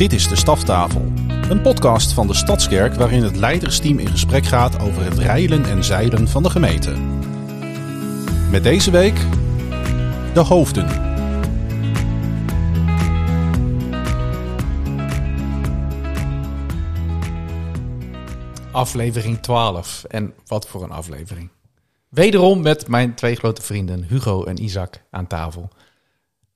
Dit is de Staftafel, een podcast van de Stadskerk waarin het leidersteam in gesprek gaat over het rijlen en zeilen van de gemeente. Met deze week de hoofden. Aflevering 12. En wat voor een aflevering. Wederom met mijn twee grote vrienden Hugo en Isaac aan tafel.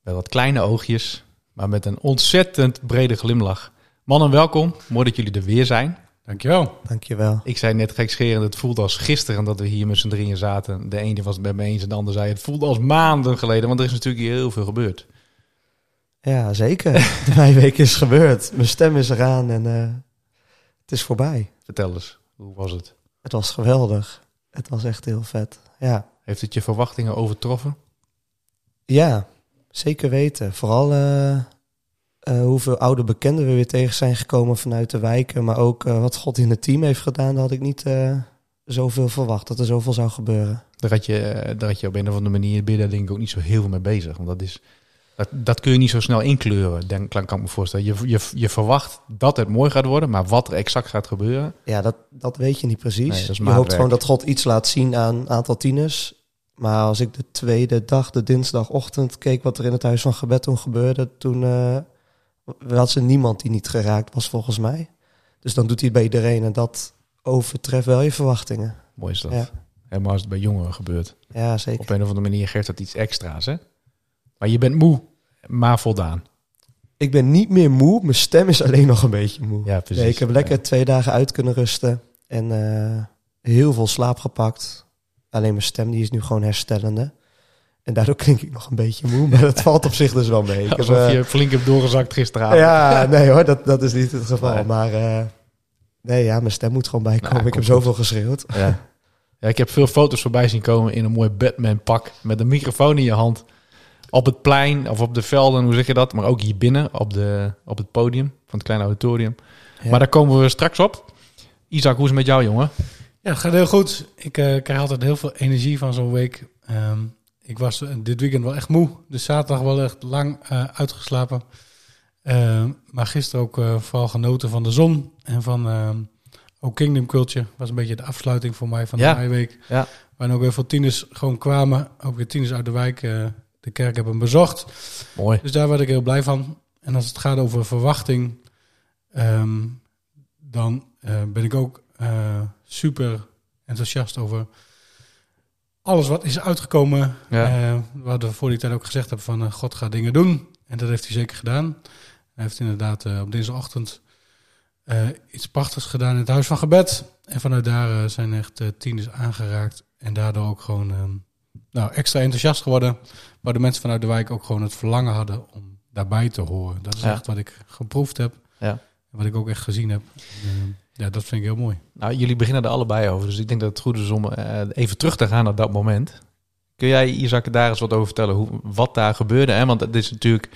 Wel wat kleine oogjes, maar met een ontzettend brede glimlach. Mannen, welkom. Mooi dat jullie er weer zijn. Dankjewel. Dankjewel. Ik zei net gekscherend, het voelde als gisteren dat we hier met z'n drieën zaten. De ene was het met me eens en de ander zei het voelde als maanden geleden. Want er is natuurlijk hier heel veel gebeurd. Ja, zeker. De week is gebeurd. Mijn stem is eraan en eh, het is voorbij. Vertel eens, hoe was het? Het was geweldig. Het was echt heel vet. Ja, Heeft het je verwachtingen overtroffen? ja zeker weten. Vooral eh, eh, hoeveel oude bekenden we weer tegen zijn gekomen vanuit de wijken. Maar ook eh, wat God in het team heeft gedaan. Dat had ik niet zoveel verwacht. Dat er zoveel zou gebeuren. Daar had, je, daar had je op een of andere manier binnen denk ik ook niet zo heel veel mee bezig. Want dat, is, dat, dat kun je niet zo snel inkleuren, denk, kan ik me voorstellen. Je, je, je verwacht dat het mooi gaat worden, maar wat er exact gaat gebeuren... Ja, dat, dat weet je niet precies. Nee, je hoopt gewoon dat God iets laat zien aan een aantal tieners. Maar als ik de tweede dag, de dinsdagochtend, keek wat er in het huis van gebed toen gebeurde, toen eh had ze niemand die niet geraakt was volgens mij. Dus dan doet hij het bij iedereen en dat overtreft wel je verwachtingen. Mooi is dat. Ja. Helemaal als het bij jongeren gebeurt. Ja, zeker. Op een of andere manier geeft dat iets extra's, hè? Maar je bent moe, maar voldaan. Ik ben niet meer moe, mijn stem is alleen nog een beetje moe. Ja, precies. Nee, ik heb lekker twee dagen uit kunnen rusten en eh, heel veel slaap gepakt. Alleen mijn stem die is nu gewoon herstellende. En daardoor klink ik nog een beetje moe, maar dat valt op zich dus wel mee. Ik Alsof eh, je flink hebt doorgezakt gisteravond. ja, nee hoor, dat, dat is niet het geval. Nee. Maar eh, nee, ja, mijn stem moet gewoon bijkomen. Nou, ik heb zoveel geschreeuwd. Ja. ja, ik heb veel foto's voorbij zien komen in een mooi Batman-pak met een microfoon in je hand. Op het plein of op de velden, hoe zeg je dat? Maar ook hier binnen op, de, op het podium van het kleine auditorium. Ja. Maar daar komen we straks op. Isaac, hoe is het met jou, jongen? Ja, het gaat heel goed. Ik eh, krijg altijd heel veel energie van zo'n week. Ehm, ik was dit weekend wel echt moe. Dus zaterdag wel echt lang eh, uitgeslapen. Ehm, maar gisteren ook eh, vooral genoten van de zon. En van ehm, ook Kingdom Culture. Was een beetje de afsluiting voor mij van Ja. de meiweek. Ja. Waar ook heel veel tieners gewoon kwamen. Ook weer tieners uit de wijk de kerk hebben bezocht. Mooi. Dus daar werd ik heel blij van. En als het gaat over verwachting, dan ben ik ook eh, super enthousiast over alles wat is uitgekomen. Ja. Eh, wat we voor die tijd ook gezegd hebben van eh, God gaat dingen doen. En dat heeft hij zeker gedaan. Hij heeft inderdaad op dinsdagochtend eh, iets prachtigs gedaan in het Huis van Gebed. En vanuit daar zijn echt tieners aangeraakt. En daardoor ook gewoon ehm, nou, extra enthousiast geworden. Waar de mensen vanuit de wijk ook gewoon het verlangen hadden om daarbij te horen. Dat is Ja. echt wat ik geproefd heb. Ja. Wat ik ook echt gezien heb. Ehm, ja, dat vind ik heel mooi. Nou, jullie beginnen er allebei over, dus ik denk dat het goed is om eh, even terug te gaan naar dat moment. Kun jij, Isaac, daar eens wat over vertellen, hoe, wat daar gebeurde? Hè? Want het is natuurlijk,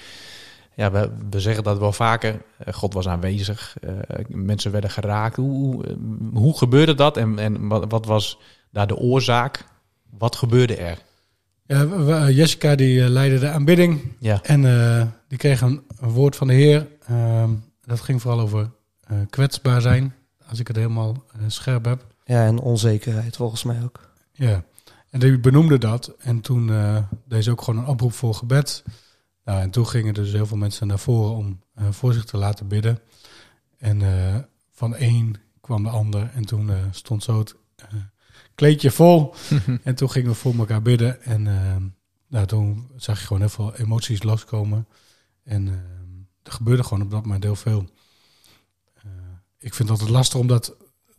ja, we, we zeggen dat wel vaker, eh, God was aanwezig, eh, mensen werden geraakt. Hoe, hoe, eh, hoe gebeurde dat en, en wat, wat was daar de oorzaak? Wat gebeurde er? Ja, Jessica die eh, leidde de aanbidding. Ja, En eh, die kreeg een, een woord van de Heer. Ehm, dat ging vooral over eh, kwetsbaar zijn. Als ik het helemaal eh, scherp heb. Ja, en onzekerheid volgens mij ook. Ja, en die benoemde dat. En toen eh deed ook gewoon een oproep voor gebed. Nou, en toen gingen dus heel veel mensen naar voren om voor zich te laten bidden. En van één kwam de ander. En toen stond zo het kleedje vol. en toen gingen we voor elkaar bidden. En nou, toen zag je gewoon heel veel emoties loskomen. En er gebeurde gewoon op dat moment heel veel. Eh, ik vind het altijd lastig om dat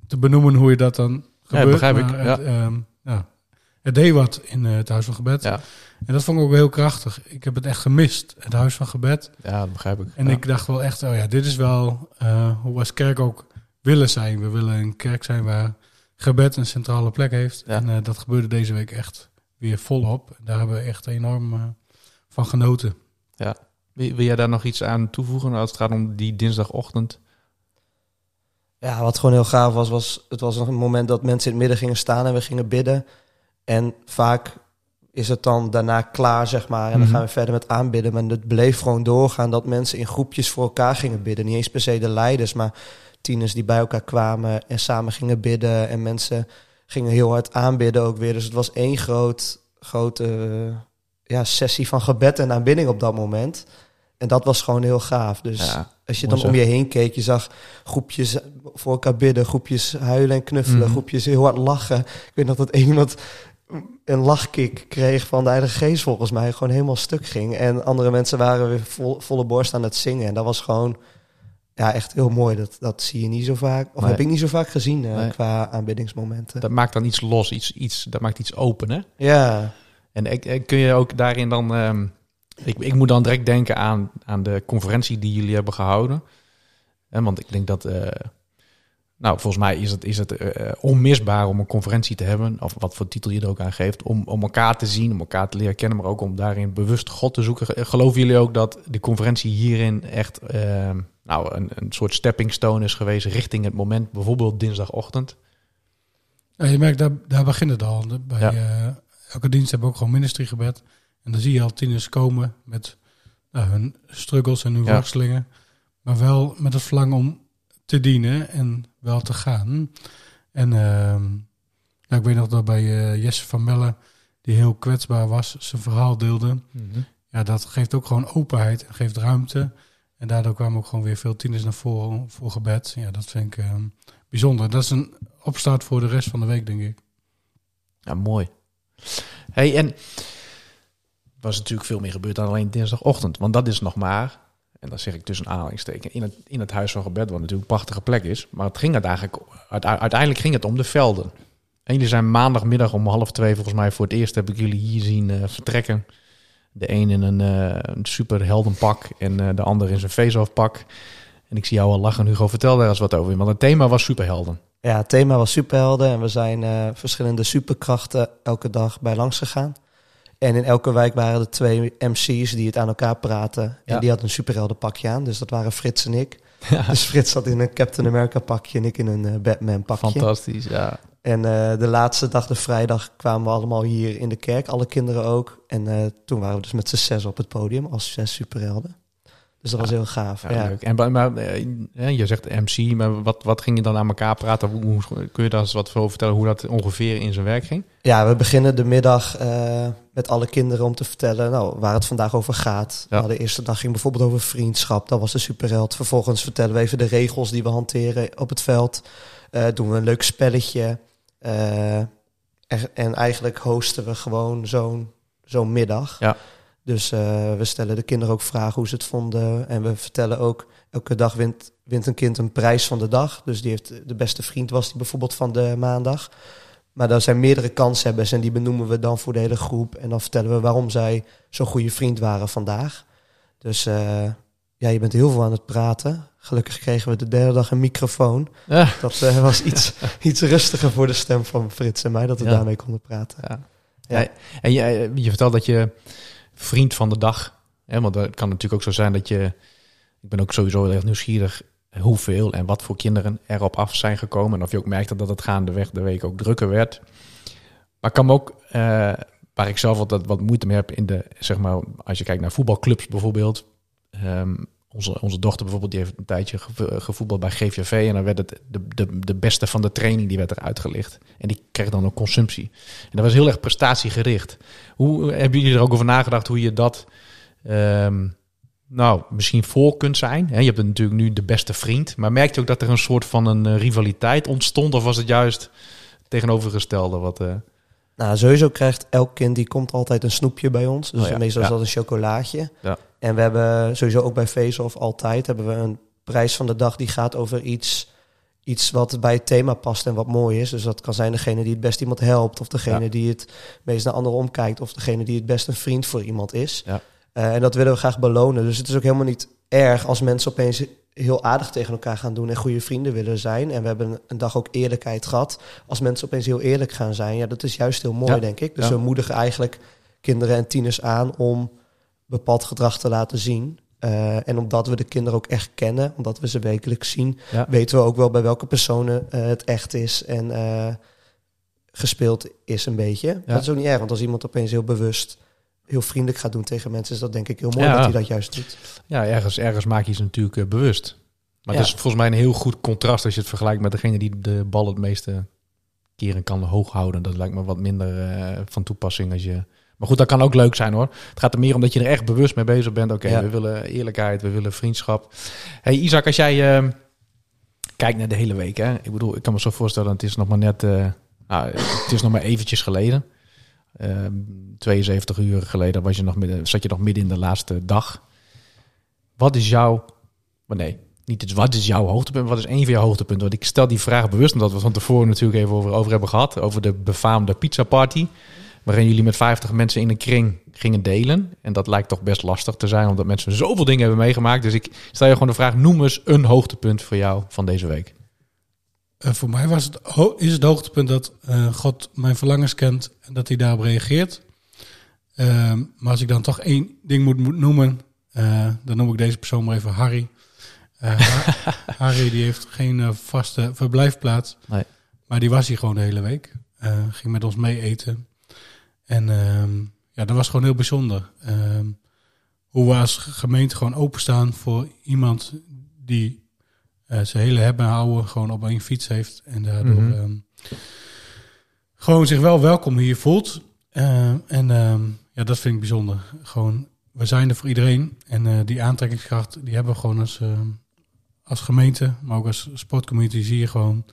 te benoemen hoe je dat dan gebeurt. begrijp ik, ja. Het, ehm, ja, het deed wat in eh, het Huis van Gebed. ja, En dat vond ik ook heel krachtig. Ik heb het echt gemist, het Huis van Gebed. ja dat begrijp ik. En Ja. ik dacht wel echt, oh ja, dit is wel eh, hoe we als kerk ook willen zijn. We willen een kerk zijn waar gebed een centrale plek heeft. Ja. En dat gebeurde deze week echt weer volop. Daar hebben we echt enorm van genoten. Wil, wil jij daar nog iets aan toevoegen als het gaat om die dinsdagochtend? Ja, wat gewoon heel gaaf was, was het was een moment dat mensen in het midden gingen staan en we gingen bidden. En vaak is het dan daarna klaar, zeg maar. En dan Mhm. gaan we verder met aanbidden. Maar het bleef gewoon doorgaan dat mensen in groepjes voor elkaar gingen bidden. Niet eens per se de leiders, maar tieners die bij elkaar kwamen en samen gingen bidden. En mensen gingen heel hard aanbidden ook weer. Dus het was één groot, grote ja, sessie van gebed en aanbidding op dat moment. En dat was gewoon heel gaaf. Dus Ja, als je dan om je heen keek, je zag groepjes voor elkaar bidden, groepjes huilen en knuffelen, Mhm. groepjes heel hard lachen. Ik weet nog dat één iemand een lachkick kreeg van de Heilige Geest volgens mij, gewoon helemaal stuk ging. En andere mensen waren weer vol, volle borst aan het zingen. En dat was gewoon ja, echt heel mooi. Dat, dat zie je niet zo vaak, of Nee. heb ik niet zo vaak gezien eh, Nee. qua aanbiddingsmomenten. Dat maakt dan iets los, iets, iets, dat maakt iets open, hè? Ja, En ik- kun je ook daarin dan... ehm, ik, ik moet dan direct denken aan, aan de conferentie die jullie hebben gehouden. Want ik denk dat... eh, nou, volgens mij is het, is het eh, onmisbaar om een conferentie te hebben. Of wat voor titel je er ook aan geeft. Om, om elkaar te zien, om elkaar te leren kennen. Maar ook om daarin bewust God te zoeken. Eh, Geloven jullie ook dat de conferentie hierin echt... nou, een, een soort stepping stone is geweest richting het moment. Bijvoorbeeld dinsdagochtend. Ja, je merkt, daar, daar begint het al. Bij Ja. elke dienst hebben we ook gewoon ministrygebed. En dan zie je al tieners komen met nou, hun struggles en hun Ja. worstelingen. Maar wel met het verlangen om te dienen en wel te gaan. En ehm, ja, ik weet nog dat bij eh, Jesse van Melle, die heel kwetsbaar was, zijn verhaal deelde. Ja, dat geeft ook gewoon openheid en geeft ruimte. En daardoor kwamen ook gewoon weer veel tieners naar voren voor gebed. Ja, dat vind ik ehm, bijzonder. Dat is een opstart voor de rest van de week, denk ik. Ja, mooi. Hey, en was natuurlijk veel meer gebeurd dan alleen dinsdagochtend. Want dat is nog maar, en dat zeg ik tussen aanhalingstekens, in het, in het Huis van Gebed, wat natuurlijk een prachtige plek is. Maar het ging uiteindelijk, uite- uiteindelijk ging het om de velden. En jullie zijn maandagmiddag om half twee, volgens mij voor het eerst heb ik jullie hier zien eh, vertrekken. De een in een, eh een en eh, de ander in zijn face-off. En ik zie jou al lachen, Hugo, vertel daar eens wat over. Want het thema was superhelden. Ja, het thema was superhelden en we zijn verschillende superkrachten elke dag bij langs gegaan. En in elke wijk waren er twee MC's die het aan elkaar praten. Ja. En die hadden een superheldenpakje aan, dus dat waren Frits en ik. Dus Frits zat in een Captain America pakje en ik in een eh, Batman pakje. Fantastisch, ja. En eh, de laatste dag, de vrijdag, kwamen we allemaal hier in de kerk, alle kinderen ook. En eh, toen waren we dus met z'n zes op het podium als zes superhelden. Dus dat was heel gaaf. Ja, leuk. En, maar- eh, je zegt MC, maar wat, wat ging je dan aan elkaar praten? Hoe, hoe- kun je daar eens wat over vertellen hoe dat ongeveer in zijn werk ging? Ja, we beginnen de middag eh, met alle kinderen om te vertellen nou, waar het vandaag over gaat. Ja. Nou, de eerste dag ging bijvoorbeeld over vriendschap. Dat was de superheld. Vervolgens vertellen we even de regels die we hanteren op het veld. Eh, doen we een leuk spelletje. Er- en eigenlijk hosten we gewoon zo'n zo'n middag. Ja. Dus eh, we stellen de kinderen ook vragen hoe ze het vonden. En we vertellen ook, elke dag wint, wint een kind een prijs van de dag. Dus die heeft de beste vriend was die bijvoorbeeld van de maandag. Maar daar zijn meerdere kanshebbers en die benoemen we dan voor de hele groep. En dan vertellen we waarom zij zo'n goede vriend waren vandaag. Dus eh, ja, je bent heel veel aan het praten. Gelukkig kregen we de derde dag een microfoon. Ja. Dat eh, was iets, iets rustiger voor de stem van Frits en mij, dat we Ja. daarmee konden praten. Ja. En je vertelt dat je vriend van de dag, hè, want het kan natuurlijk ook zo zijn dat je, ik ben ook sowieso heel erg nieuwsgierig hoeveel en wat voor kinderen erop af zijn gekomen. En of je ook merkte dat het gaandeweg de week ook drukker werd. Maar kan ook, eh, waar ik zelf altijd wat moeite mee heb in de, zeg maar, als je kijkt naar voetbalclubs bijvoorbeeld. Ehm, onze, onze dochter bijvoorbeeld, die heeft een tijdje gevo- gevoetbald bij GVV. En dan werd het de, de, de beste van de training, die werd eruit gelicht. En die kreeg dan een consumptie. En dat was heel erg prestatiegericht. Hoe hebben jullie er ook over nagedacht hoe je dat ehm, nou, misschien voor kunt zijn? Hè, Je hebt natuurlijk nu de beste vriend. Maar merk je ook dat er een soort van een eh, rivaliteit ontstond? Of was het juist tegenovergestelde? Wat, eh, Nou, sowieso krijgt elk kind, die komt altijd een snoepje bij ons. Dus Oh ja, meestal is dat een chocolaatje. Ja. En we hebben sowieso ook bij Face of altijd hebben we een prijs van de dag die gaat over iets, iets wat bij het thema past en wat mooi is. Dus dat kan zijn degene die het best iemand helpt, of degene Ja. die het meest naar anderen omkijkt, of degene die het best een vriend voor iemand is. Ja. Eh, en dat willen we graag belonen. Dus het is ook helemaal niet erg als mensen opeens heel aardig tegen elkaar gaan doen en goede vrienden willen zijn. En we hebben een dag ook eerlijkheid gehad. Als mensen opeens heel eerlijk gaan zijn, ja, dat is juist heel mooi, Ja. denk ik. Dus we moedigen eigenlijk kinderen en tieners aan om bepaald gedrag te laten zien. Eh, en omdat we de kinderen ook echt kennen, omdat we ze wekelijks zien, Ja. weten we ook wel bij welke personen eh, het echt is. En eh, gespeeld is een beetje. Dat is ook niet erg, want als iemand opeens heel bewust heel vriendelijk gaat doen tegen mensen, is dat denk ik heel mooi Ja. dat hij dat juist doet. Ja, ergens, ergens maak je ze natuurlijk bewust. Maar dat is volgens mij een heel goed contrast als je het vergelijkt met degene die de bal het meeste keren kan hoog houden. Dat lijkt me wat minder van toepassing als je... Maar goed, dat kan ook leuk zijn hoor. Het gaat er meer om dat je er echt bewust mee bezig bent. Oké, Ja. we willen eerlijkheid, we willen vriendschap. Hey Isaac, als jij eh, kijkt naar de hele week. Hè? Ik bedoel, ik kan me zo voorstellen, het is nog maar net... eh, nou, het is nog maar eventjes geleden. Eh, 72 uur geleden was je nog midden, zat je nog midden in de laatste dag. Wat is jouw... Maar nee, niet het, wat is jouw hoogtepunt? Wat is één van jouw hoogtepunten? Want ik stel die vraag bewust, omdat we van tevoren natuurlijk even over, over hebben gehad. Over de befaamde pizza party. Waarin jullie met 50 mensen in een kring gingen delen. En dat lijkt toch best lastig te zijn, omdat mensen zoveel dingen hebben meegemaakt. Dus ik stel je gewoon de vraag, noem eens een hoogtepunt voor jou van deze week. Eh, voor mij was het, is het hoogtepunt dat eh, God mijn verlangens kent en dat hij daarop reageert. Ehm, maar als ik dan toch één ding moet, moet noemen, eh, dan noem ik deze persoon maar even Harry. Ha- Harry die heeft geen vaste verblijfplaats, Nee. maar die was hier gewoon de hele week. Ging met ons mee eten. En ehm, ja, dat was gewoon heel bijzonder. Ehm, hoe we als gemeente gewoon openstaan voor iemand die eh, zijn hele hebben en houden gewoon op één fiets heeft. En daardoor Mhm. ehm, gewoon zich wel welkom hier voelt. En ja, dat vind ik bijzonder. Gewoon, we zijn er voor iedereen. En eh, die aantrekkingskracht, die hebben we gewoon als, als gemeente, maar ook als sportcommunity zie je gewoon.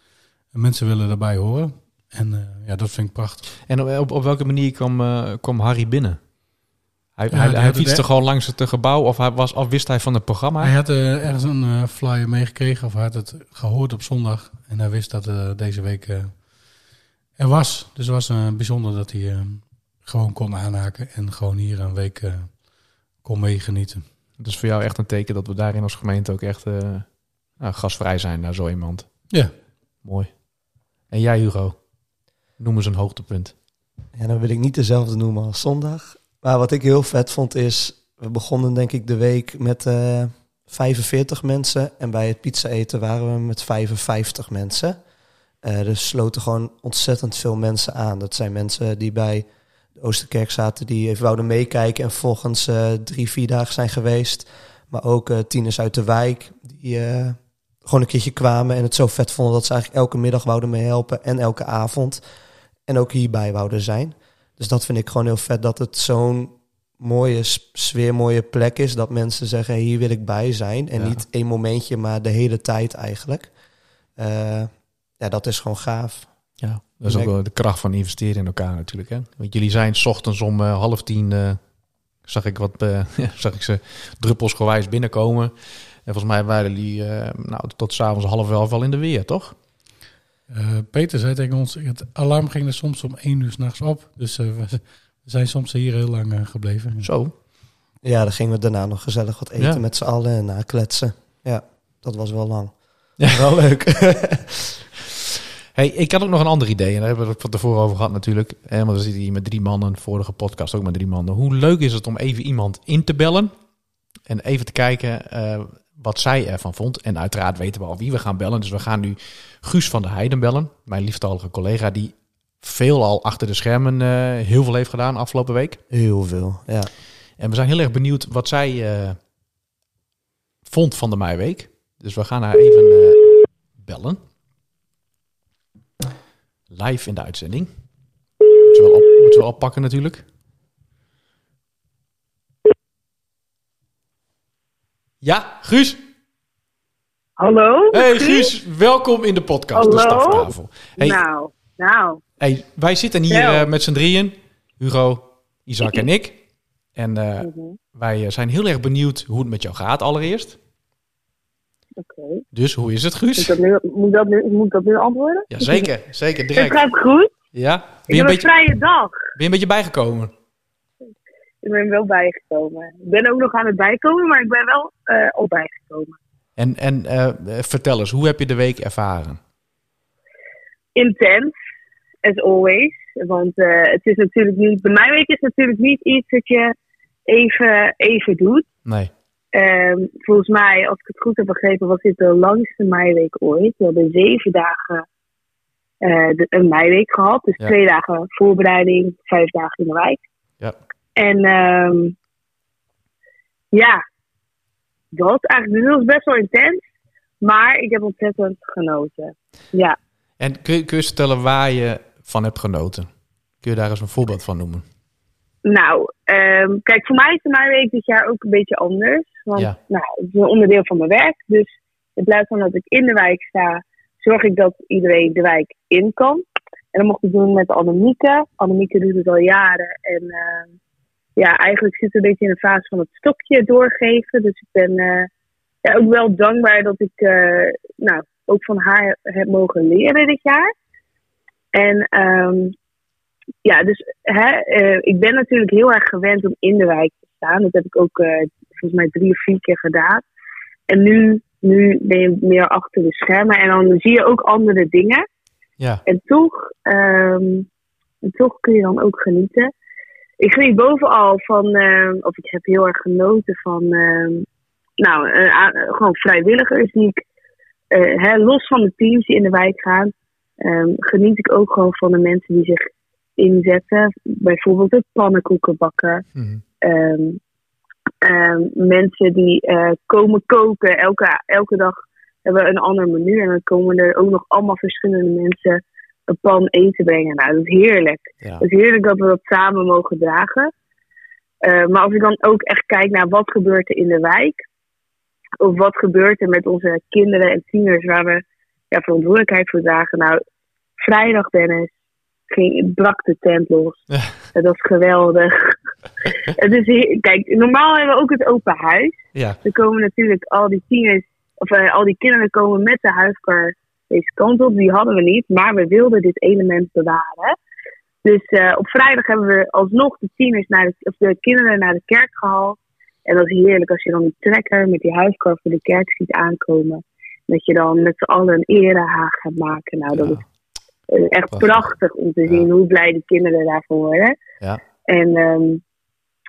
En mensen willen daarbij horen. En eh, ja, dat vind ik prachtig. En op, op, welke manier kwam, eh, kwam Harry binnen? Hij, Ja, hij, hij fietste gewoon langs het gebouw of, hij was, of wist hij van het programma? Hij had eh, ergens een flyer meegekregen of hij had het gehoord op zondag. En hij wist dat deze week er was. Dus het was bijzonder dat hij gewoon kon aanhaken en gewoon hier een week kon meegenieten. Dat is voor jou echt een teken dat we daarin als gemeente ook echt nou, gastvrij zijn naar zo iemand. Ja. Mooi. En jij Hugo? Noem eens een hoogtepunt. Ja, dan wil ik niet dezelfde noemen als zondag. Maar wat ik heel vet vond is, we begonnen denk ik de week met eh 45 mensen. En bij het pizza eten waren we met 55 mensen. Eh dus sloten gewoon ontzettend veel mensen aan. Dat zijn mensen die bij de Oosterkerk zaten, die even wouden meekijken. En volgens eh drie, vier dagen zijn geweest. Maar ook tieners uit de wijk, die gewoon een keertje kwamen. En het zo vet vonden dat ze eigenlijk elke middag wouden meehelpen. En elke avond. En ook hierbij wouden zijn. Dus dat vind ik gewoon heel vet dat het zo'n mooie sfeer, mooie plek is. Dat mensen zeggen, hey, hier wil ik bij zijn. En Ja. niet één momentje, maar de hele tijd eigenlijk. Eh, ja, dat is gewoon gaaf. Ja, dat is ook wel de kracht van investeren in elkaar natuurlijk. Hè? Want jullie zijn 's ochtends om eh, half tien, eh, zag ik wat, zag ik ze druppelsgewijs binnenkomen. En volgens mij waren jullie nou, tot s'avonds half elf al in de weer, toch? Eh, Peter zei tegen ons, het alarm ging er soms om één uur s'nachts op. Dus eh, we zijn soms hier heel lang eh, gebleven. Zo. Ja, dan gingen we daarna nog gezellig wat eten Ja. met z'n allen en na kletsen. Ja, dat was wel lang. Ja. Wel leuk. Hey, ik had ook nog een ander idee. En daar hebben we het van tevoren over gehad natuurlijk. Eh, want we zitten hier met drie mannen. Vorige podcast ook met drie mannen. Hoe leuk is het om even iemand in te bellen. En even te kijken eh, wat zij ervan vond. En uiteraard weten we al wie we gaan bellen. Dus we gaan nu Guus van der Heijden bellen. Mijn lieftalige collega die veel al achter de schermen eh, heel veel heeft gedaan afgelopen week. Heel veel, ja. En we zijn heel erg benieuwd wat zij eh, vond van de Meiweek. Dus we gaan haar even eh, bellen. Live in de uitzending. Moeten we wel, op, moeten we wel oppakken natuurlijk. Ja, Guus. Hallo? Hey Guus, welkom in de podcast, de. Staftafel. Hey, Nou, nou. hey, wij zitten hier eh, met z'n drieën. Hugo, Isaac en ik. En eh, Mhm. wij eh, zijn heel erg benieuwd hoe het met jou gaat allereerst. Oké. Dus hoe is het, Moet, Guus? dat nu, moet, dat nu, moet ik dat nu antwoorden? Ja, zeker. Zeker, Het direct. gaat goed. Ja? Ben Ik je, een heb een beetje, vrije dag. ben je een beetje bijgekomen? Ik ben wel bijgekomen. Ik ben ook nog aan het bijkomen, maar ik ben wel eh al bijgekomen. En, en eh, vertel eens, hoe heb je de week ervaren? Intens, as always. Want eh, het is natuurlijk niet... Bij mijn week is het natuurlijk niet iets dat je even, even doet. Nee. Ehm, volgens mij, als ik het goed heb begrepen, was dit de langste meiweek ooit. We hebben zeven dagen eh, de, een meiweek gehad. Dus Ja. twee dagen voorbereiding, vijf dagen in de wijk. Ja. En ehm, ja, dat eigenlijk. Dus dat was best wel intens. Maar ik heb ontzettend genoten. Ja. En kun je, kun je vertellen waar je van hebt genoten? Kun je daar eens een voorbeeld van noemen? Nou, ehm, kijk, voor mij is de Meiweek dit jaar ook een beetje anders. Want Ja. nou, het is een onderdeel van mijn werk. Dus in plaats van dat ik in de wijk sta, zorg ik dat iedereen de wijk in kan. En dat mocht ik doen met Annemieke. Annemieke doet het al jaren. En ehm, ja, eigenlijk zit een beetje in de fase van het stokje doorgeven. Dus ik ben eh, ja, ook wel dankbaar dat ik eh, nou, ook van haar heb mogen leren dit jaar. En ehm, ja, dus hè, eh, ik ben natuurlijk heel erg gewend om in de wijk te staan. Dat heb ik ook volgens mij drie of vier keer gedaan. En nu, nu ben je meer achter de schermen en dan zie je ook andere dingen. Ja, En toch, ehm, en toch kun je dan ook genieten. Ik geniet bovenal van, ehm, of ik heb heel erg genoten van, ehm, nou, gewoon vrijwilligers die ik, eh, hè, los van de teams die in de wijk gaan, ehm, geniet ik ook gewoon van de mensen die zich inzetten. Bijvoorbeeld de pannenkoekenbakker. Ehm, mensen die eh, komen koken. Elke, elke dag hebben we een ander menu. En dan komen er ook nog allemaal verschillende mensen een pan eten brengen. Nou, dat is heerlijk. ja. Het is heerlijk dat we dat samen mogen dragen. Eh, maar als ik dan ook echt kijk naar wat gebeurt er in de wijk. Of wat gebeurt er met onze kinderen en tieners waar we ja, verantwoordelijkheid voor dragen. Nou, vrijdag Dennis ging, brak de tent los. Ja. Het was geweldig. het is, kijk, normaal hebben we ook het open huis. ja. Er komen natuurlijk al die tieners, of eh, al die kinderen komen met de huifkar deze kant op. Die hadden we niet, maar we wilden dit element bewaren. Dus eh, op vrijdag hebben we alsnog de tieners naar de, of de kinderen naar de kerk gehaald. En dat is heerlijk als je dan die trekker met die huifkar voor de kerk ziet aankomen. Dat je dan met z'n allen een erehaag gaat maken. Nou, dat Ja. is eh, echt Prachtig. prachtig om te Ja. zien hoe blij de kinderen daarvan worden. Ja. En ehm,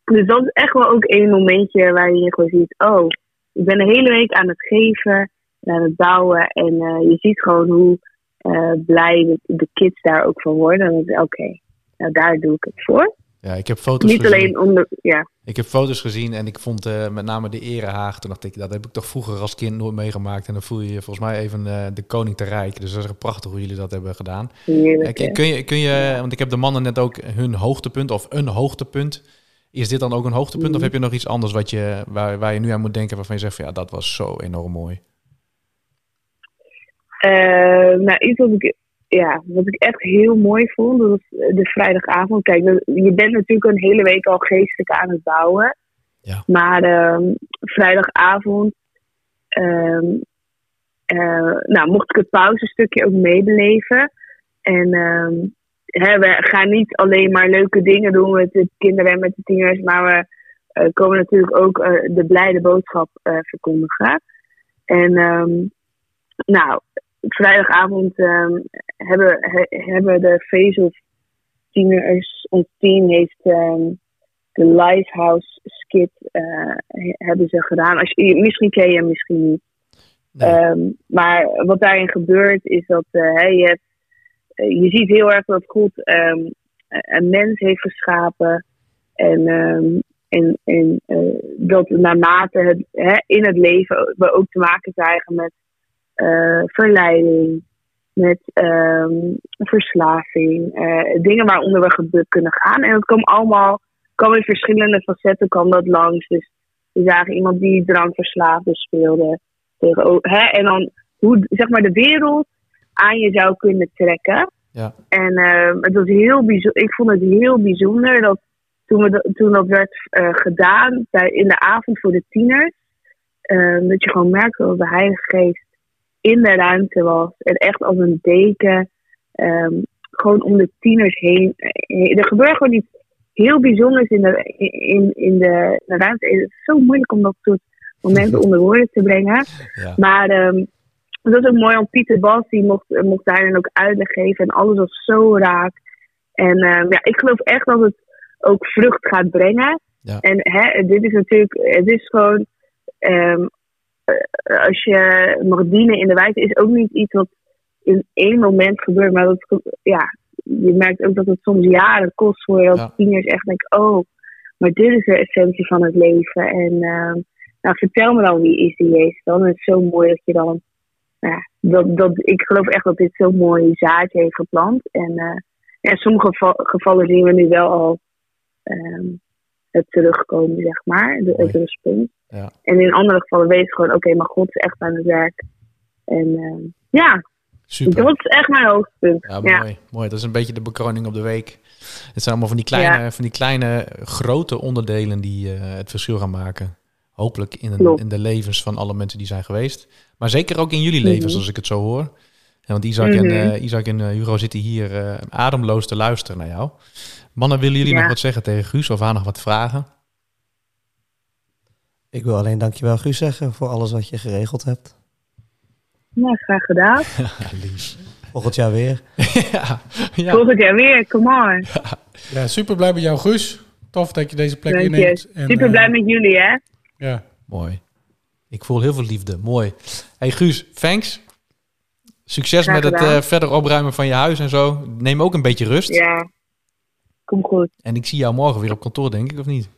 dus dat is echt wel ook één momentje waar je gewoon ziet, oh, ik ben de hele week aan het geven, aan het bouwen. En eh, je ziet gewoon hoe eh, blij de, de kids daar ook van worden. En dan denk ik, oké, nou daar doe ik het voor. ja, ik heb foto's Niet gezien. alleen om de, ja, Ik heb foto's gezien en ik vond eh, met name de erehaag. Toen dacht ik, dat heb ik toch vroeger als kind nooit meegemaakt. En dan voel je je volgens mij even de koning te rijk. Dus dat is echt prachtig hoe jullie dat hebben gedaan. heerlijk. Kun, je, kun je, want ik heb de mannen net ook hun hoogtepunt of een hoogtepunt. Is dit dan ook een hoogtepunt of Mhm. heb je nog iets anders wat je, waar, waar je nu aan moet denken waarvan je zegt van ja, dat was zo enorm mooi. Eh, nou, iets wat ik, ja, wat ik echt heel mooi vond, dat was de vrijdagavond. Kijk, je bent natuurlijk een hele week al geestelijk aan het bouwen. Ja. Maar ehm, vrijdagavond eh, nou, mocht ik het pauzestukje ook meebeleven. En ehm, hè, we gaan niet alleen maar leuke dingen doen met de kinderen en met de tieners, maar we eh, komen natuurlijk ook eh, de blijde boodschap eh, verkondigen. En ehm, nou, vrijdagavond ehm, hebben, he- hebben de Face of tieners, ons team heeft ehm, de Lighthouse skit eh, he- hebben ze gedaan. Als je, misschien ken je hem, misschien niet. Nee. Ehm, maar wat daarin gebeurt is dat eh, hè, je, hebt, eh, je ziet heel erg dat God een mens heeft geschapen. En, en, en dat naarmate het, hè, in het leven we ook te maken krijgen met eh, verleiding, met ehm, verslaving, eh, dingen waaronder we gebukt kunnen gaan. En dat kan allemaal, kan in verschillende facetten kan dat langs. Dus we zagen iemand die drankverslaafde speelde. Tegen, hè, en dan hoe zeg maar de wereld aan je zou kunnen trekken. Ja. En eh, het was heel bijzonder. Ik vond het heel bijzonder dat toen, we dat- toen dat werd eh, gedaan bij, in de avond voor de tieners, eh, dat je gewoon merkte dat de Heilige Geest in de ruimte was. En echt als een deken, ehm, gewoon om de tieners heen. Eh, Er gebeurt gewoon iets heel bijzonders in de, in, in de, in de ruimte. Het is zo moeilijk om dat soort momenten onder woorden te brengen. Ja. Maar ehm dat is ook mooi, want Pieter Bas die mocht, eh, mocht daarin ook uitleg geven. En alles was zo raak. En ehm, ja, ik geloof echt dat het ook vrucht gaat brengen. Ja. En hè, dit is natuurlijk, het is gewoon, als je mag dienen in de wijk, is ook niet iets wat in één moment gebeurt. Maar dat, ja, je merkt ook dat het soms jaren kost voor je als Ja. tieners echt denken, oh, maar dit is de essentie van het leven. En eh, nou, vertel me dan wie is die Jezus dan. En het is zo mooi dat je dan, nou dat, dat, ik geloof echt dat dit zo'n mooi zaadje heeft geplant. En eh, ja, in sommige geval- gevallen zien we nu wel al ehm, het terugkomen, zeg maar, de, het respons. Ja. En in andere gevallen weet je gewoon, oké, maar God is echt aan het werk. En ehm, ja, Super. dat is echt mijn hoogtepunt. Ja, Ja, mooi. mooi. Dat is een beetje de bekroning op de week. Het zijn allemaal van die kleine, van die kleine grote onderdelen die eh, het verschil gaan maken. Hopelijk in, een- in de levens van alle mensen die zijn geweest. Maar zeker ook in jullie Mhm. levens, als ik het zo hoor. Ja, want Isaac, en, Mhm. eh, Isaac en eh, Hugo zitten hier eh, ademloos te luisteren naar jou. Mannen, willen jullie nog wat zeggen tegen Guus of aan nog wat vragen? Ik wil alleen dankjewel Guus zeggen voor alles wat je geregeld hebt. Ja, graag gedaan. Ja, lief. Volgend jaar weer. ja, ja. Volgend jaar weer, come on. Ja, super blij met jou, Guus. Tof dat je deze plek Dank inneemt. En, Super eh, blij met jullie, hè? Ja, mooi. Ik voel heel veel liefde. Mooi. Hey Guus, thanks. Succes Graag met het eh, verder opruimen van je huis en zo. Neem ook een beetje rust. Ja, kom goed. En ik zie jou morgen weer op kantoor, denk ik, of niet?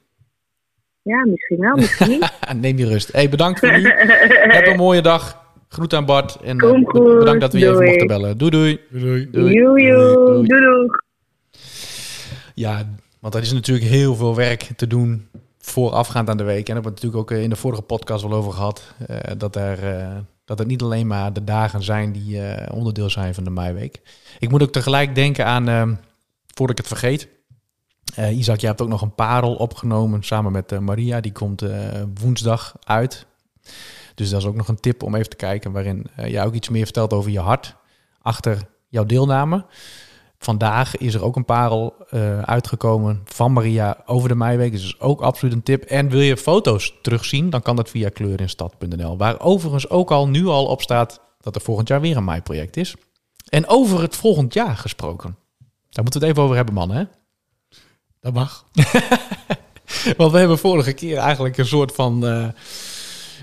Ja, misschien wel, misschien niet. Neem je rust. Hey, bedankt voor nu. Heb een mooie dag. Groet aan Bart. En eh, Kom goed. bedankt dat we je even mochten bellen. Doei doei. doei. doei. Doei. Doei. Doei, doei. Ja, want er is natuurlijk heel veel werk te doen voorafgaand aan de week. En daar hebben we het natuurlijk ook eh, in de vorige podcast wel over gehad. eh, dat, er, eh, dat het niet alleen maar de dagen zijn die eh, onderdeel zijn van de meiweek. Ik moet ook tegelijk denken aan, eh, voordat ik het vergeet. Eh, Isaac, jij hebt ook nog een parel opgenomen samen met eh, Maria. Die komt eh, woensdag uit. Dus dat is ook nog een tip om even te kijken. Waarin jij ook iets meer vertelt over je hart achter jouw deelname. Vandaag is er ook een parel uitgekomen van Maria over de meiweek. Dus dat is ook absoluut een tip. En wil je foto's terugzien, dan kan dat via kleurinstad.nl. Waar overigens ook al nu al op staat dat er volgend jaar weer een meiproject is. En over het volgend jaar gesproken. Daar moeten we het even over hebben, mannen. Hè? Dat mag. Want we hebben vorige keer eigenlijk een soort van eh,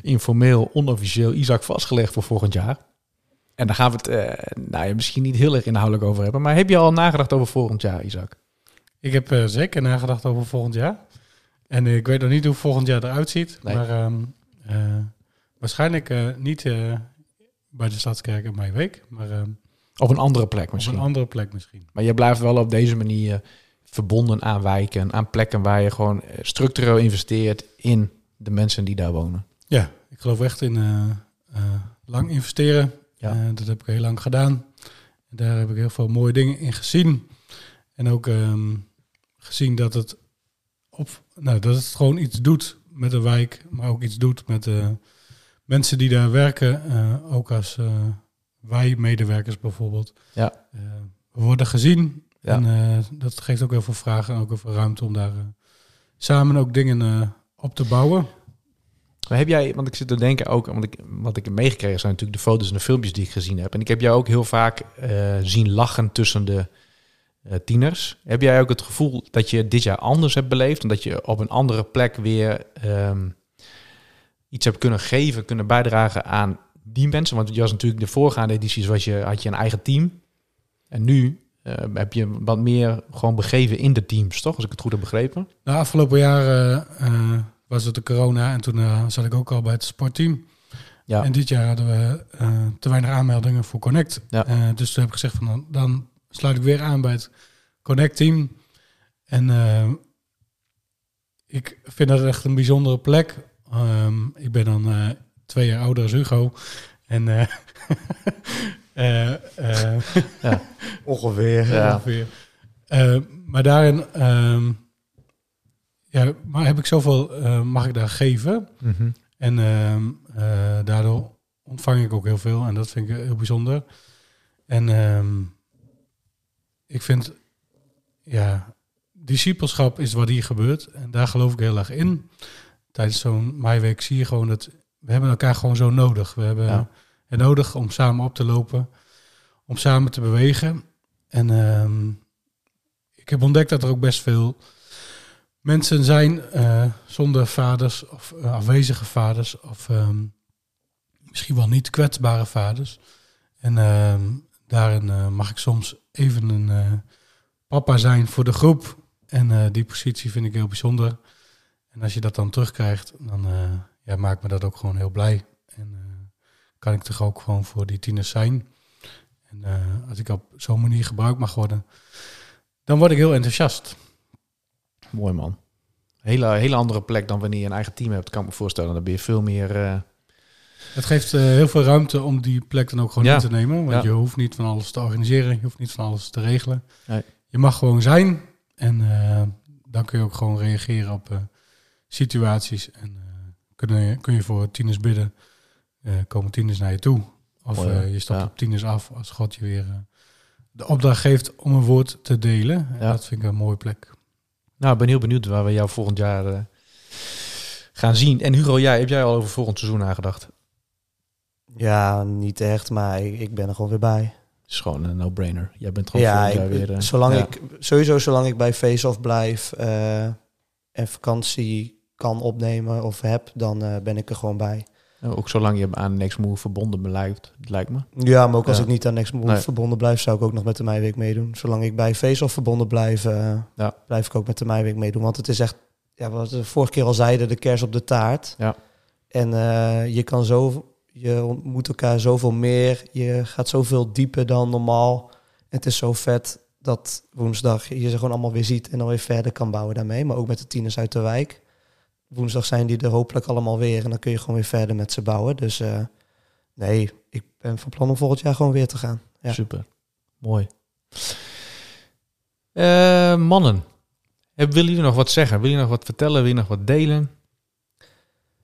informeel, onofficieel Isaac vastgelegd voor volgend jaar. En daar gaan we het eh, nou ja, misschien niet heel erg inhoudelijk over hebben. Maar heb je al nagedacht over volgend jaar, Isaac? Ik heb eh, zeker nagedacht over volgend jaar. En ik weet nog niet hoe volgend jaar eruit ziet. Nee. Maar ehm, eh, waarschijnlijk niet bij de Stadskerk in mijn week. Maar ehm, Op een andere plek op misschien. een andere plek misschien. Maar je blijft wel op deze manier verbonden aan wijken, aan plekken waar je gewoon eh, structureel investeert in de mensen die daar wonen. Ja, ik geloof echt in eh, eh, lang investeren. Ja. Dat heb ik heel lang gedaan. Daar heb ik heel veel mooie dingen in gezien. En ook ehm, gezien dat het, op, nou, dat het gewoon iets doet met de wijk, maar ook iets doet met de mensen die daar werken. ook als wij medewerkers bijvoorbeeld. Ja. We worden gezien. Ja. En eh, dat geeft ook heel veel vragen en ook heel veel ruimte om daar eh, samen ook dingen eh, op te bouwen. Maar heb jij, want ik zit te denken ook, want ik, wat ik heb meegekregen zijn natuurlijk de foto's en de filmpjes die ik gezien heb. En ik heb jou ook heel vaak zien lachen tussen de tieners. Heb jij ook het gevoel dat je dit jaar anders hebt beleefd en dat je op een andere plek weer ehm, iets hebt kunnen geven, kunnen bijdragen aan die mensen? Want je was natuurlijk de voorgaande edities was je, had je een eigen team. En nu eh, heb je wat meer gewoon begeven in de teams, toch? Als ik het goed heb begrepen. De afgelopen jaar eh, was het de corona en toen eh, zat ik ook al bij het sportteam. Ja. En dit jaar hadden we te weinig aanmeldingen voor Connect. Ja. Dus toen heb ik gezegd van dan, dan sluit ik weer aan bij het Connect team. En ik vind dat echt een bijzondere plek. Ehm, ik ben dan twee jaar ouder als Hugo. En eh, eh, eh, Ongeveer. Ja. ongeveer. Eh, maar daarin ehm, ja, maar heb ik zoveel, mag ik daar geven. En ehm, eh, daardoor ontvang ik ook heel veel. En dat vind ik heel bijzonder. En ehm, ik vind, ja, discipelschap is wat hier gebeurt. En daar geloof ik heel erg in. Tijdens zo'n meiweek zie je gewoon dat we hebben elkaar gewoon zo nodig. We hebben Ja. Het nodig om samen op te lopen, om samen te bewegen. En ehm, ik heb ontdekt dat er ook best veel mensen zijn eh, zonder vaders of eh, afwezige vaders of ehm, misschien wel niet kwetsbare vaders. En ehm, Daarin eh, mag ik soms even een papa zijn voor de groep. En die positie vind ik heel bijzonder. En als je dat dan terugkrijgt, dan ja, maakt me dat ook gewoon heel blij. Kan ik toch ook gewoon voor die tieners zijn. En eh, als ik op zo'n manier gebruikt mag worden, dan word ik heel enthousiast. Mooi man. Hele, hele andere plek dan wanneer je een eigen team hebt, kan ik me voorstellen. Dan ben je veel meer... eh, Het geeft eh, heel veel ruimte om die plek dan ook gewoon Ja. in te nemen. Want Ja. je hoeft niet van alles te organiseren, je hoeft niet van alles te regelen. Nee. Je mag gewoon zijn en dan kun je ook gewoon reageren op situaties. En kun, je, kun je voor tieners bidden, komen tieners naar je toe. Of hè? eh, je stapt Ja. op tieners af als God je weer eh, de opdracht geeft om een woord te delen. En Ja. Dat vind ik een mooie plek. Nou, ik ben heel benieuwd waar we jou volgend jaar eh, gaan zien. En Hugo, jij, heb jij al over volgend seizoen nagedacht? Ja, niet echt, maar ik, ik ben er gewoon weer bij. Het is gewoon een no-brainer. Jij bent gewoon Ja, volgend ik, jaar weer... eh, zolang ja. ik, sowieso zolang ik bij Face-Off blijf eh, en vakantie kan opnemen of heb, dan eh, ben ik er gewoon bij. Ook zolang je aan Next Move verbonden blijft, lijkt me. Ja, maar ook als Ja. ik niet aan Next Move Nee. verbonden blijf, zou ik ook nog met de Meiweek meedoen. Zolang ik bij Face-Off verbonden blijf, eh, Ja. blijf ik ook met de Meiweek meedoen. Want het is echt, ja, wat we vorige keer al zeiden, de kers op de taart. Ja. En eh, je kan zo, je ontmoet elkaar zoveel meer. Je gaat zoveel dieper dan normaal. Het is zo vet dat woensdag je ze gewoon allemaal weer ziet en dan weer verder kan bouwen daarmee. Maar ook met de tieners uit de wijk. Woensdag zijn die er hopelijk allemaal weer en dan kun je gewoon weer verder met ze bouwen. Dus eh, nee, ik ben van plan om volgend jaar gewoon weer te gaan. Ja. Super. Mooi. Eh, mannen, willen jullie nog wat zeggen? Wil je nog wat vertellen? Wil je nog wat delen?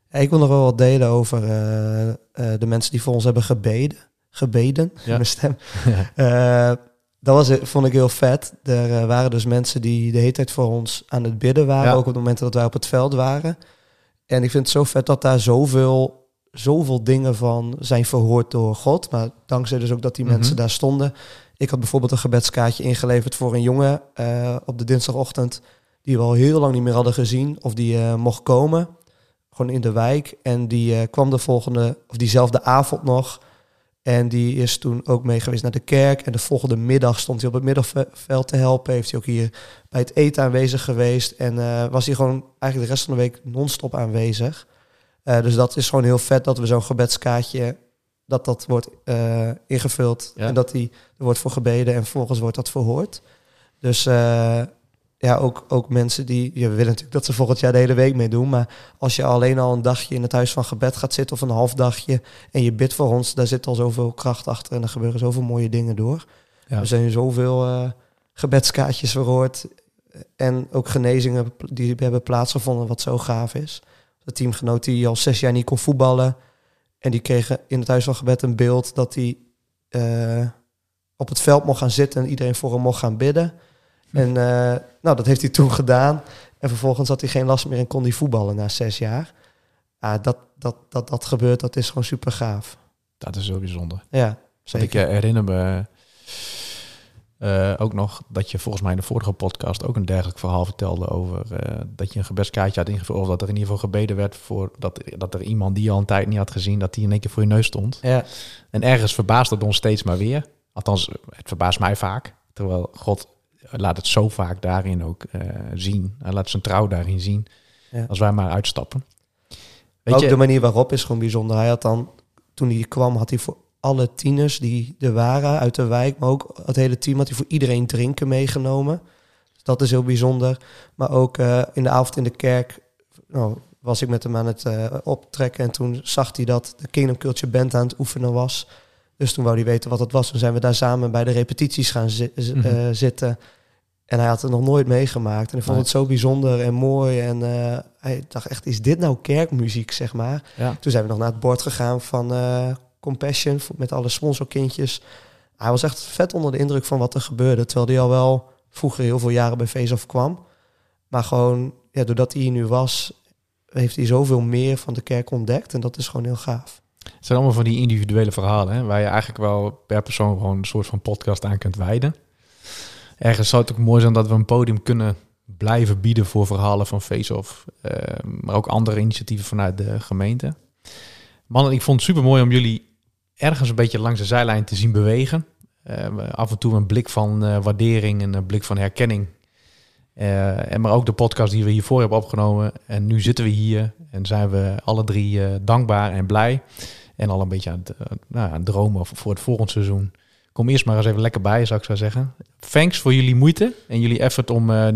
Ja, ik wil nog wel wat delen over eh, de mensen die voor ons hebben gebeden. Gebeden, Ja. mijn stem. Eh, dat was, vond ik heel vet. Er eh, waren dus mensen die de hele tijd voor ons aan het bidden waren. Ja. Ook op het moment dat wij op het veld waren. En ik vind het zo vet dat daar zoveel, zoveel dingen van zijn verhoord door God. Maar dankzij dus ook dat die Mhm. mensen daar stonden. Ik had bijvoorbeeld een gebedskaartje ingeleverd voor een jongen eh, op de dinsdagochtend. Die we al heel lang niet meer hadden gezien. Of die eh, mocht komen. Gewoon in de wijk. En die eh, kwam de volgende, of diezelfde avond nog. En die is toen ook mee geweest naar de kerk. En de volgende middag stond hij op het middenveld te helpen. Heeft hij ook hier bij het eten aanwezig geweest. En eh, was hij gewoon eigenlijk de rest van de week non-stop aanwezig. Eh, dus dat is gewoon heel vet dat we zo'n gebedskaartje... dat dat wordt eh, ingevuld. Ja. En dat die, er wordt voor gebeden en vervolgens wordt dat verhoord. Dus ja, ook, ook mensen die... Je willen natuurlijk dat ze volgend jaar de hele week meedoen. Maar als je alleen al een dagje in het huis van gebed gaat zitten... of een half dagje en je bidt voor ons... daar zit al zoveel kracht achter en er gebeuren zoveel mooie dingen door. Ja. Er zijn zoveel eh, gebedskaartjes verhoord. En ook genezingen die hebben plaatsgevonden, wat zo gaaf is. De teamgenoot die al zes jaar niet kon voetballen. En die kregen in het huis van gebed een beeld dat hij eh, op het veld mocht gaan zitten en iedereen voor hem mocht gaan bidden. En eh, nou, dat heeft hij toen gedaan. En vervolgens had hij geen last meer en kon hij voetballen na zes jaar. Ah, dat, dat, dat dat gebeurt, dat is gewoon super gaaf. Dat is zo bijzonder. Ja, zeker. ik eh, herinner me eh, ook nog dat je volgens mij in de vorige podcast ook een dergelijk verhaal vertelde over dat je een gebedskaartje had ingevuld. Of dat er in ieder geval gebeden werd voor dat, dat er iemand die je al een tijd niet had gezien, dat die in één keer voor je neus stond. Ja, En ergens verbaast het ons steeds maar weer. Althans, het verbaast mij vaak. Terwijl God laat het zo vaak daarin ook eh, zien. Hij laat zijn trouw daarin zien. Ja. Als wij maar uitstappen. Weet ook je, de manier waarop is gewoon bijzonder. Hij had dan, toen hij kwam, had hij voor alle tieners die er waren uit de wijk, maar ook het hele team, had hij voor iedereen drinken meegenomen. Dus dat is heel bijzonder. Maar ook eh, in de avond in de kerk nou, was ik met hem aan het eh, optrekken en toen zag hij dat de Kingdom Culture Band aan het oefenen was. Dus toen wou hij weten wat het was. Toen zijn we daar samen bij de repetities gaan zi- Mhm. eh, zitten. En hij had het nog nooit meegemaakt. En ik vond het zo bijzonder en mooi. En eh, hij dacht echt, is dit nou kerkmuziek, zeg maar? ja. Toen zijn we nog naar het bord gegaan van eh, Compassion met alle sponsorkindjes. Hij was echt vet onder de indruk van wat er gebeurde. Terwijl hij al wel vroeger heel veel jaren bij Face kwam. Maar gewoon, ja, doordat hij hier nu was, heeft hij zoveel meer van de kerk ontdekt. En dat is gewoon heel gaaf. Het zijn allemaal van die individuele verhalen, hè, waar je eigenlijk wel per persoon gewoon een soort van podcast aan kunt wijden. Ergens zou het ook mooi zijn dat we een podium kunnen blijven bieden voor verhalen van Face-Off, eh, maar ook andere initiatieven vanuit de gemeente. Mannen, ik vond het super mooi om jullie ergens een beetje langs de zijlijn te zien bewegen. Eh, af en toe een blik van eh, waardering en een blik van herkenning. En maar ook de podcast die we hiervoor hebben opgenomen. En nu zitten we hier en zijn we alle drie dankbaar en blij. En al een beetje aan het, nou, dromen voor het volgende seizoen. Kom eerst maar eens even lekker bij, zou ik zo zeggen. Thanks voor jullie moeite en jullie effort om eh,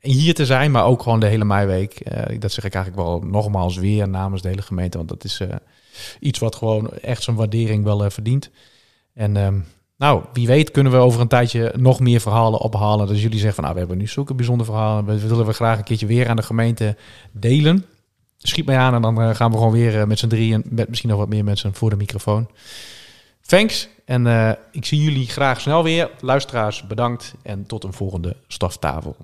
hier te zijn, maar ook gewoon de hele meiweek. Eh, dat zeg ik eigenlijk wel nogmaals weer namens de hele gemeente, want dat is eh, iets wat gewoon echt zijn waardering wel verdient. En ehm, nou, wie weet kunnen we over een tijdje nog meer verhalen ophalen. Dus jullie zeggen van, nou, we hebben nu zulke bijzondere verhalen. We willen we graag een keertje weer aan de gemeente delen. Schiet mij aan en dan gaan we gewoon weer met z'n drieën, met misschien nog wat meer mensen voor de microfoon. Thanks en eh, ik zie jullie graag snel weer. Luisteraars, bedankt en tot een volgende staftafel.